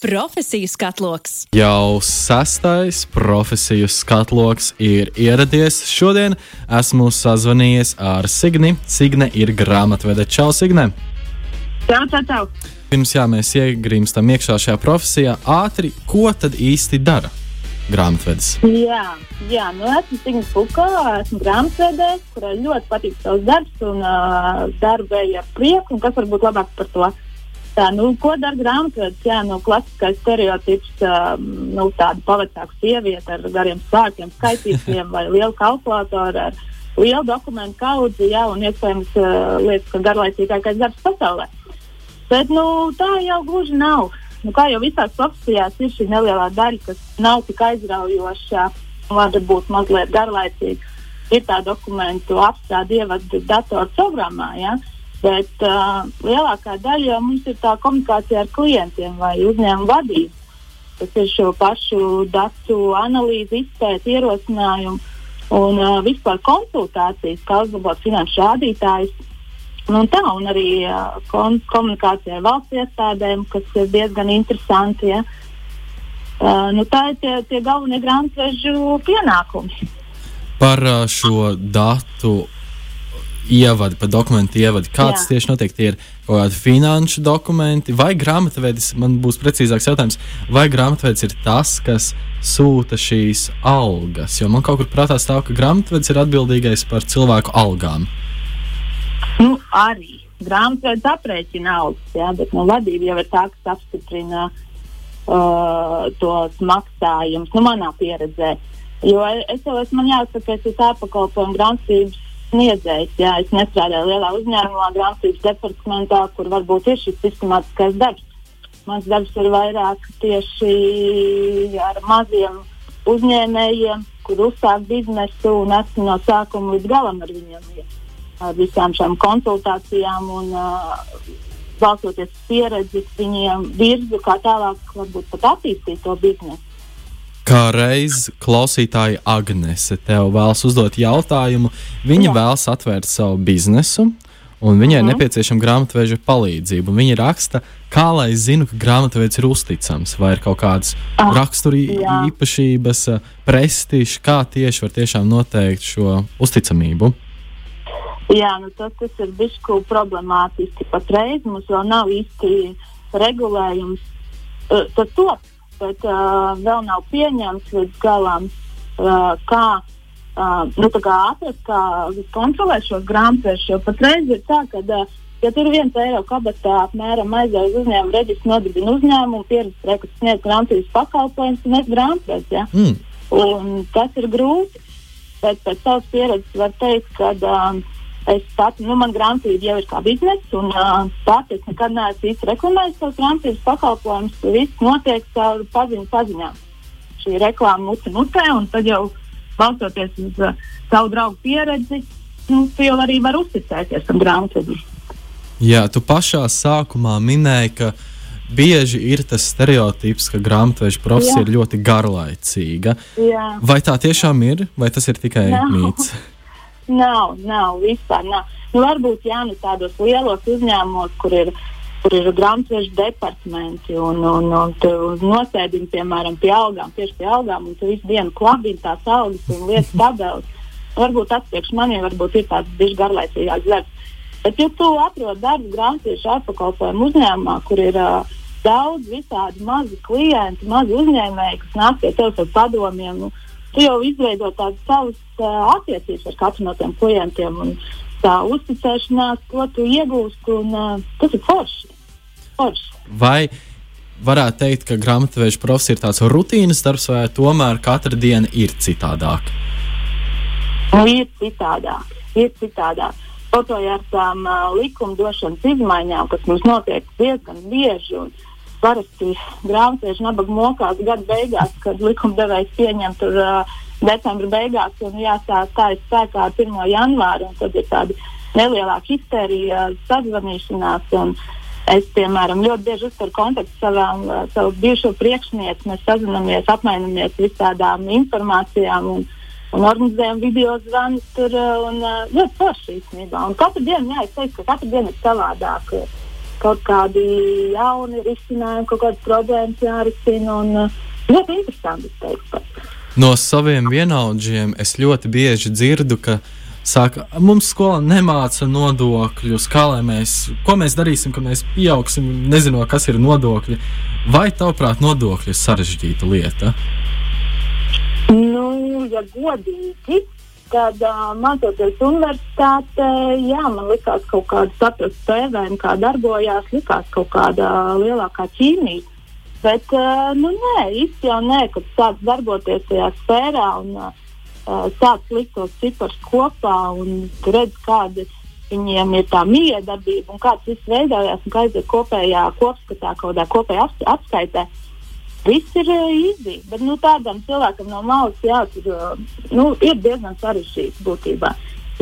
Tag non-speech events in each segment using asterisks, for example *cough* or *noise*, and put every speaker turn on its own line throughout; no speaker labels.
Profesiju skatloks.
Jau sastais profesiju skatloks ir ieradies. Šodien esmu sazvanījies ar Signi. Signe ir grāmatvede. Čau, Signe!
Čau, čau, čau!
Pirms jā, mēs iegrimstam iekšā šajā profesijā, ātri, ko tad īsti dara grāmatvedis?
Jā, jā nu esmu Signa Fuko, esmu grāmatvedējs, kurai ļoti patīk savs darbs un uh, darbu ar prieku. Un kas var būt labāk par to? Tā, nu, ko dara grāmatvedis? Jā, nu, klasiskais stereotips, uh, nu, tāda pavecāka sieviete ar gariem spārkiem, skaitītiem vai lielu kalkulātoru ar lielu dokumentu kaudzi, jā, un iespējams uh, liekas, ka garlaicīgākais darbs pasaulē. Bet nu, tā jau gluži nav. Nu, kā jau visās profesijās ir šī nelielā daļa, kas nav tik aizraujoša, var būt mazliet garlaicīga. Ir tā dokumentu apstrāde, ievada datorprogrammā. Ja? Bet uh, lielākā daļa jau mums ir tā komunikācija ar klientiem vai uzņēmumu vadību. Tas ir šo pašu datu analīzi, izpēti, ierosinājumu un uh, vispār konsultācijas, kā uzlabot finanšu rādītājus. Nu, tā, un arī uh, kon komunikācija ar valsts iestādēm, kas ir diezgan interesanti. Ja? Uh, nu, tā ir tie, tie galvenie grāmatvežu pienākumi.
Par uh, šo datu ievadi, pa dokumentu ievadi. Kāds Jā. tieši notiek? Tie ir kaut kādi finanšu dokumenti, vai grāmatvedis, man būs precīzāks jautājums, vai grāmatvedis ir tas, kas sūta šīs algas? Jo man kaut kur prātā stāv, ka grāmatvedis ir atbildīgais par cilvēku algām.
Nu, arī grāmatvedis aprēķina algas, jā, bet no vadība jau ir tā, kas apstiprina uh, tos maksājumus, nu, manā pieredzē. Jo es jau esmu jāsaka, es esmu ārpakalpojumu grāmatvedības sniedzējs. Jā, es nestrādāju lielā uzņēmumā, grāmatības departamentā, kur varbūt ir šis sistemātiskais darbs. Mans darbs ir vairāk tieši ar maziem uzņēmējiem, kur uzsākt biznesu un esmu no sākuma līdz galam ar viņiem. Ar visām šīm konsultācijām un uh, balstoties pieredzi, viņiem virzu, kā tālāk varbūt pat attīstīt to biznesu.
Kā reiz klausītāja Agnese tev vēlas uzdot jautājumu, viņa Jā. vēlas atvērt savu biznesu, un viņai -huh. nepieciešama grāmatveža palīdzība. Viņa raksta, kā lai zinu, ka grāmatvežs ir uzticams, vai ir kaut kādas ah, rakstura īpašības, prestižs, kā tieši var tiešām noteikt šo uzticamību.
Jā, nu tas, tas ir bijis problemātiski. Patreiz mums vēl nav īsti regulējums. Tas top bet uh, vēl nav pieņemts līdz galam, uh, kā, uh, nu, kā atrast, kā kontrolēt šos grāmatvēršus. Jo patreiz ir tā, ka, uh, ja tur viens eiro kabatā apmēram aizies uz uzņēmumu reģistru, nodibina uzņēmumu, pieredzes rekords sniedz grāmatvedības pakalpojumus, un es grāmatvedis. Ja? Mm. Un tas ir grūti, bet pēc savas pieredzes var teikt, ka. Uh, Es pati, nu, man grāmatvedība jau ir kā biznesa, un uh, pati es nekad neesmu īsti reklamējis savus grāmatvedības pakalpojumus. Viss notiek caur paziņu paziņām. Šī reklāma mutē mutē, un tad jau balstoties uz uh, savu draugu pieredzi, nu, tu jau arī vari uzticēties tam grāmatvedībam.
Jā, tu pašā sākumā minēji, ka bieži ir tas stereotips, ka grāmatveža profesija Jā. ir ļoti garlaicīga. Jā. Vai tā tiešām ir, vai tas ir tikai Jā. mīts? *laughs*
Nav, nav, vispār nav. Nu, varbūt jā, nu, tādos lielos uzņēmumos, kur ir, kur ir grāmatveža departamenti un, un, un tu nosēdini, piemēram, pie algām, tieši pie algām, un tu visu dienu klabini tās algas un lietas tabeles. Varbūt tas priekš maniem varbūt ir tāds bijis garlaicīgāks darbs. Bet, ja tu atrod darbu grāmatveža appakalpojumu uzņēmumā, kur ir uh, daudz visādi mazi klienti, mazi uzņēmēji, kas nāk pie tevis ar padomiem, nu, tu jau izveido tādas savas uh, attiecības ar katru no tiem klientiem. Un, tā uzticēšanās, ko tu iegūsti, un uh, tas ir forši. forši.
Vai varētu teikt, ka grāmatveža profesija ir tāds rutīnas darbs, vai tomēr katra diena ir citādāka?
Nu, ir citādāk. Ir citādāk. Kaut vai ar tām uh, likumdošanas izmaiņām, kas mums notiek diezgan bieži. Un, parasti grāmatveži nabaga mokās gada beigās, kad likumdevējs pieņem tur uh, decembra beigās un jāsāk stājas spēkā ar 1. janvāru. Tad ir tāda nelielāka histērija, sazvanīšanās. Es, piemēram, ļoti bieži uzturu kontaktu savām, savu bijušo priekšnieku. Mēs sazināmies, apmainamies visādām informācijām un, un organizējam video zvanus tur. Un, ļoti forši īstenībā. Un katru dienu, jā, es teiktu, ka katru dienu ir savādāk. Kaut kādi jauni risinājumi, kaut kādas problēmas jārisina. Un, uh, ļoti interesanti, es teiktu.
No saviem vienaudžiem es ļoti bieži dzirdu, ka saka, mums skolā nemāca nodokļus, kā lai mēs, ko mēs darīsim, kad mēs pieaugsim, nezinot, kas ir nodokļi. Vai tavuprāt, nodokļi ir sarežģīta lieta?
Nu, ja godīgi, tad uh, mācoties universitātē, jā, man likās kaut kāda saprast spēlēm, kā darbojās, likās kaut kāda lielākā ķīmija. Bet, uh, nu, nē, īsti jau nē, kad sāc darboties tajā sfērā un uh, sāc likt tos ciprus kopā un redz, kāda viņiem ir tā miedarbība un kāds viss veidojās un kā aiziet kopējā kopskatā, kaut kādā kopējā apskaitē. Uh, Viss ir īsi, bet nu, tādam cilvēkam no malas jātur, nu, ir diezgan sarežģīts būtībā.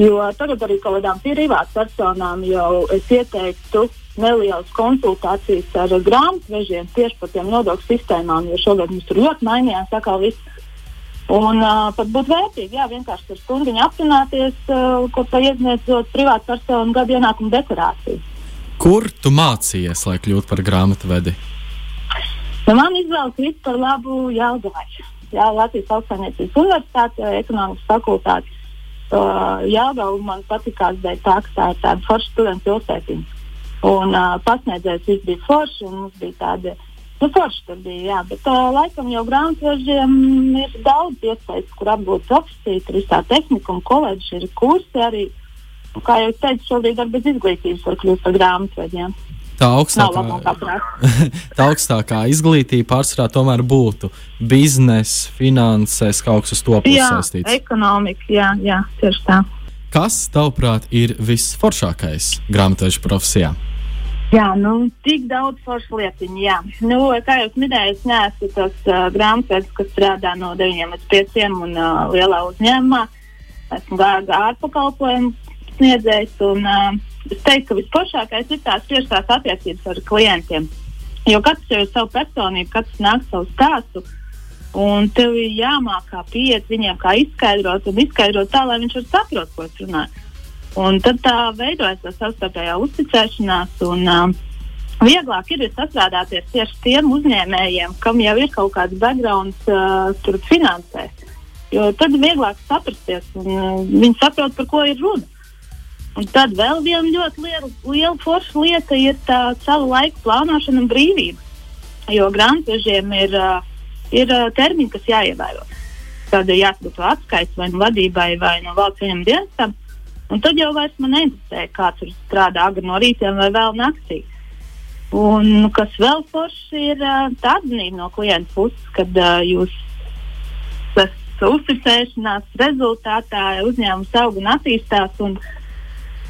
Jo tagad arī kaut kādām privātpersonām jau es ieteiktu nelielas konsultācijas ar grāmatvežiem tieši par tiem nodokļu sistēmām, jo šogad mums tur ļoti mainījās atkal viss. Un uh, pat būtu vērtīgi, jā, vienkārši ar stundu aprunāties, uh, ko pa iesniedzot privātpersonu gadu ienākumu deklarāciju.
Kur tu mācījies, lai kļūtu par grāmatvedi?
Nu, man izvēle krīt par labu Jālgavai. Jā, Latvijas Augstsaimniecības Universitāte, ekonomikas fakultāte. Uh, Jālgava man patīkās dēļ tā, ka tā ir tāda forša studenta pilsētiņa. Un uh, pasniedzējs viss bija forši, un mums bija tāda, nu, forši tur bija, jā, bet uh, laikam jau grāmatvežiem ir daudz iespējas, kur apgūt profesiju, tur visā tehnika un koledži ir kursi arī. Kā jau teicu, šobrīd ar bez izglītības var kļūt par grāmatvežiem
tā augstākā, *laughs* tā augstākā izglītība pārsvarā tomēr būtu biznesa, finanses, kaut kas uz to puses saistīts.
Ekonomika, jā, jā, tieši tā.
Kas, tavuprāt, ir visforšākais grāmatveža profesijā?
Jā, nu, tik daudz foršu lietiņu. Jā. Nu, kā jau minēju, es neesmu tas uh, grāmatvedis, kas strādā no 9 līdz 5 un uh, lielā uzņēmumā. Esmu gājis ārpakalpojumu sniedzējs. Un, uh, es teiktu, ka visplašākais ir tās tiešās attiecības ar klientiem. Jo katrs jau ir savu personību, katrs nāk savu stāstu. Un tev ir jāmāk, kā pieiet viņiem, kā izskaidrot, un izskaidrot tā, lai viņš saprast, ko es runāju. Un tad tā veidojas tā savstarpējā uzticēšanās. Un, um, Vieglāk ir sastrādāties tieši tiem uzņēmējiem, kam jau ir kaut kāds background uh, finansēs. Jo tad ir vieglāk saprasties, un uh, viņi saprot, par ko ir runa. Un tad vēl viena ļoti liela, liela forša lieta ir tā savu laiku plānošana un brīvība. Jo grāmatvežiem ir, ir termiņi, kas jāievēro. Tad ir jāsaka atskaits vai nu vadībai, vai no valsts ieņem dienestam. Un tad jau vairs man neinteresē, kā tur strādā agri no rīta vai vēl naktī. Un kas vēl forši ir tā atzinība no klienta puses, kad uh, jūs uzticēšanās rezultātā uzņēmums aug un attīstās. Un, uh,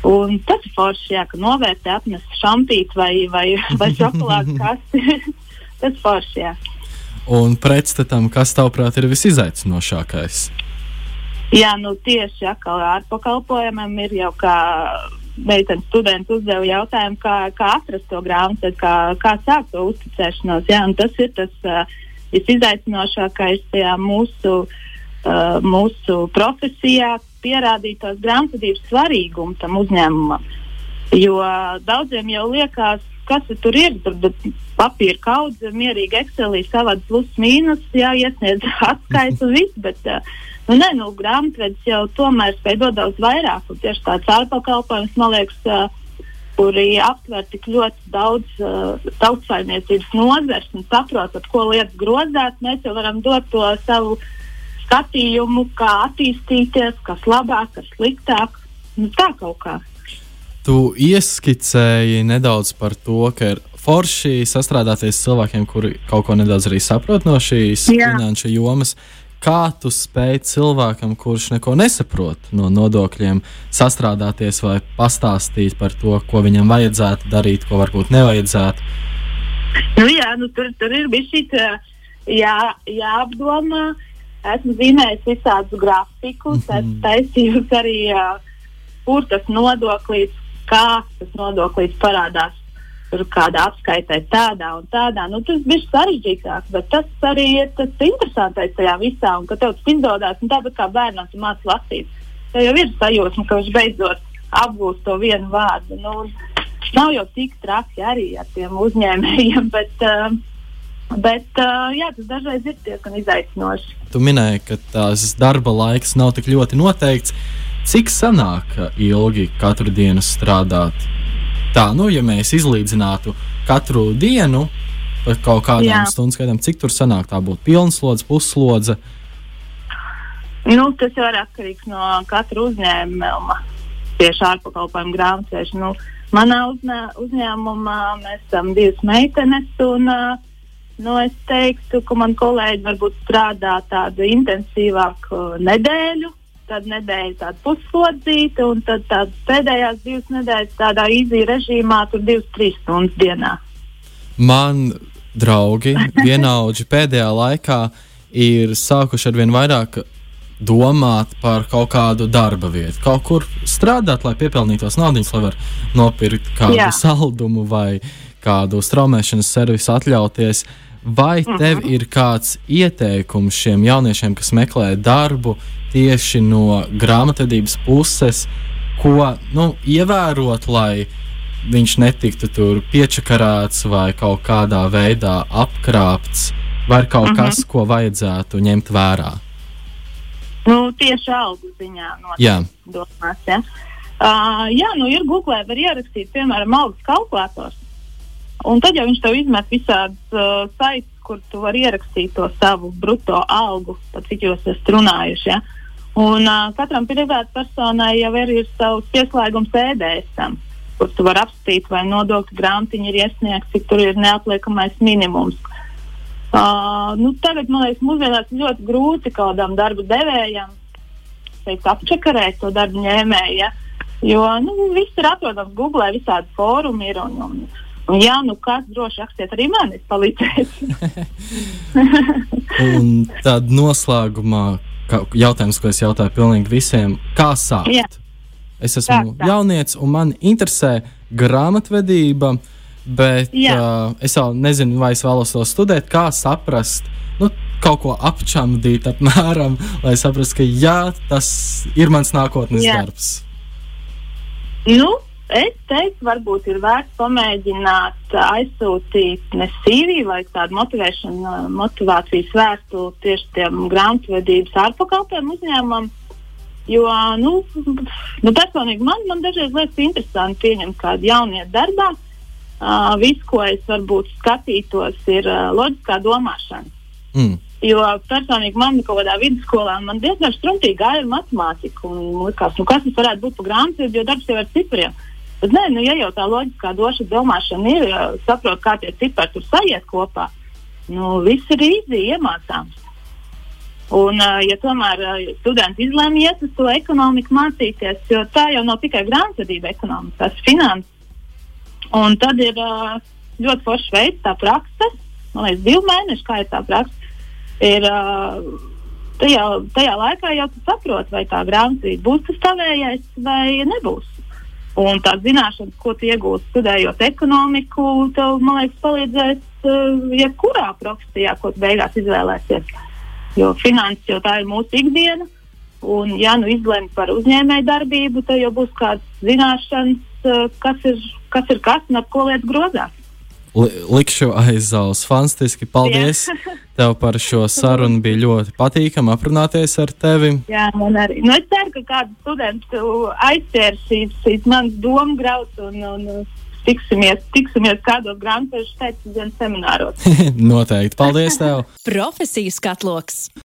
Un tas ir forši, jā, ka novērtē atnes šampīti vai, vai, *laughs* vai šokolādes kasti. *laughs* tas forši, jā.
Un pretstatam, kas tavuprāt ir visizaicinošākais?
Jā, nu tieši ar pakalpojumiem ir jau kā meitenes studenti uzdeva jautājumu, kā, kā atrast to grāmatu, kā, kā sākt to uzticēšanos. Jā, tas ir tas uh, visizaicinošākais mūsu, uh, mūsu profesijā, pierādīt tās grāmatvedības svarīgumu tam uzņēmumam. Jo daudziem jau liekas, kas tur ir. Tur papīra kaudze, mierīgi Excelī savāds plus mīnus, jā, iesniedz *laughs* atskaitu un viss. Bet, nu, nē, nu, grāmatvedis jau tomēr spēj dot daudz vairāk. Un tieši tāds ārpakalpojums, man liekas, kuri aptver tik ļoti daudz uh, tautsaimniecības nozars un saprot, ko lietas grozās, mēs jau varam dot to savu skatījumu, kā attīstīties, kas labāk, kas sliktāk. Nu, tā kaut kā.
Tu ieskicēji nedaudz par to, ka ir forši sastrādāties cilvēkiem, kuri kaut ko nedaudz arī saprot no šīs Jā. finanšu jomas. Kā tu spēj cilvēkam, kurš neko nesaprot no nodokļiem, sastrādāties vai pastāstīt par to, ko viņam vajadzētu darīt, ko varbūt nevajadzētu?
Nu, jā, nu, tur, tur ir bijis šī jā, jāapdomā. Jā Esmu zīmējis visādus grafikus, mm -hmm. esmu taisījusi arī, uh, kur tas nodoklis, kā tas nodoklis parādās. Tur kādā apskaitē tādā un tādā. Nu, tas bija sarežģītāk, bet tas arī ir tas interesantais tajā visā. Un, kad tev tas izdodas, un tāpat kā bērnam tu māci lasīt, tev jau ir sajūsma, ka viņš beidzot apgūst to vienu vārdu. Nu, nav jau tik traki arī ar tiem uzņēmējiem, *laughs* bet, uh, bet uh, jā, tas dažreiz ir diezgan izaicinoši.
Tu minēji, ka tās darba laiks nav tik ļoti noteikts. Cik sanāk ilgi katru dienu strādāt? Tā, nu, ja mēs izlīdzinātu katru dienu par kaut kādām skaitām, cik tur sanāk, tā būtu pilnslodze, puslodze.
Nu, tas jau ir atkarīgs no katra uzņēmuma. Tieši ārpakalpojumu grāmatveža. Nu, manā uzņē, uzņēmumā mēs esam divas meitenes. Un, nu, es teiktu, ka man kolēģi varbūt strādā tādu intensīvāku nedēļu. Tad nedēļa tāda puslodzīta, un tad pēdējās divas nedēļas tādā īzija režīmā, tur divas, trīs stundas dienā.
Man draugi, vienaudži pēdējā laikā ir sākuši ar vien vairāk domāt par kaut kādu darba vietu, kaut kur strādāt, lai piepelnītos naudu, lai varētu nopirkt kādu Jā. saldumu vai kādu straumēšanas servisu atļauties. Vai mhm. tev ir kāds ieteikums šiem jauniešiem, kas meklē darbu tieši no grāmatvedības puses, ko nu, ievērot, lai viņš netiktu tur piečakarāts vai kaut kādā veidā apkrāpts, vai kaut mm -hmm. kas, ko vajadzētu ņemt vērā?
Nu, tieši algu ziņā domās. Ja? Uh, jā, nu ir googlē, var ierakstīt, piemēram, algas kalkulators. Un tad jau viņš tev izmet visādas uh, saites, kur tu vari ierakstīt to savu brutto algu, pat cik jūs esat runājuši. Ja? Un uh, katram privātpersonai jau ir, ir savs pieslēgums ēdēsam, kur tu vari apstīt, vai nodokļu grāmatiņa ir iesniegta, cik tur ir neapliekamais minimums. Uh, nu, tagad, man liekas, mūsdienās ļoti grūti kādam darba devējam teikt, apčakarēt to darbu ņēmēju. Ja? Jo nu, viss ir atrodams Google, visādi fórumi ir. Un, un, un, jā, nu kas droši rakstiet arī man, es palīdzēšu. *laughs*
un tad noslēgumā jautājums, ko es jautāju pilnīgi visiem, kā sākt? Jā. Es esmu tā, tā. jaunietis un man interesē grāmatvedība. Bet Jā. uh, es jau nezinu, vai es vēlos to studēt, kā saprast. Nu, kaut ko apčamdīt, apmēram, lai saprastu, ka jā, tas ir mans nākotnes jā. darbs.
Nu, es teiktu, varbūt ir vērts pamēģināt aizsūtīt ne CV vai tādu motivācijas vēstuli tieši tiem grāmatvedības ārpakalpiem uzņēmumam. Jo, nu, nu personīgi man, man dažreiz liekas interesanti pieņemt kādu jaunieti darbā, uh, Uh, viss, ko es varbūt skatītos, ir uh, loģiskā domāšana. Mm. Jo personīgi man kaut kādā vidusskolā man diezgan struntīgi gāja matemātika. Likās, nu, kas tas varētu būt par grāmatvedību, jo darbs jau ar cipriem. Bet nē, nu, ja jau tā loģiskā doša domāšana ir, saprot, kā tie cipari tur sajiet kopā, nu, viss ir īsi iemācāms. Un, ja tomēr studenti izlēma iet uz to ekonomiku mācīties, jo tā jau nav tikai grāmatvedība, ekonomika, tas ir finanses Un tad ir ļoti foršs veids, tā praksa. Man liekas, divi mēneši, kā ir tā praksa. Ir, tajā, tajā laikā jau tu saproti, vai tā grāmatvedība būs tas tavējais vai nebūs. Un tā zināšanas, ko tu iegūsi studējot ekonomiku, tev, man liekas, palīdzēs uh, jebkurā profesijā, ko tu beigās izvēlēsies. Jo finanses jau tā ir mūsu ikdiena. Un, ja nu izlemj par uzņēmēju darbību, tad jau būs kādas zināšanas, uh, kas ir kas ir kas un ar ko lietas grozās.
Likšu aiz zāles. Fantastiski. Paldies Jā. *laughs* tev par šo sarunu. Bija ļoti patīkami aprunāties ar tevi.
Jā, man arī. Nu, es ceru, ka kāds students šīs manas domu grauds un, un tiksimies, tiksimies kādos grāmatvežu pēcpusdienas semināros. *laughs*
Noteikti. Paldies tev! *laughs*
Profesijas katloks!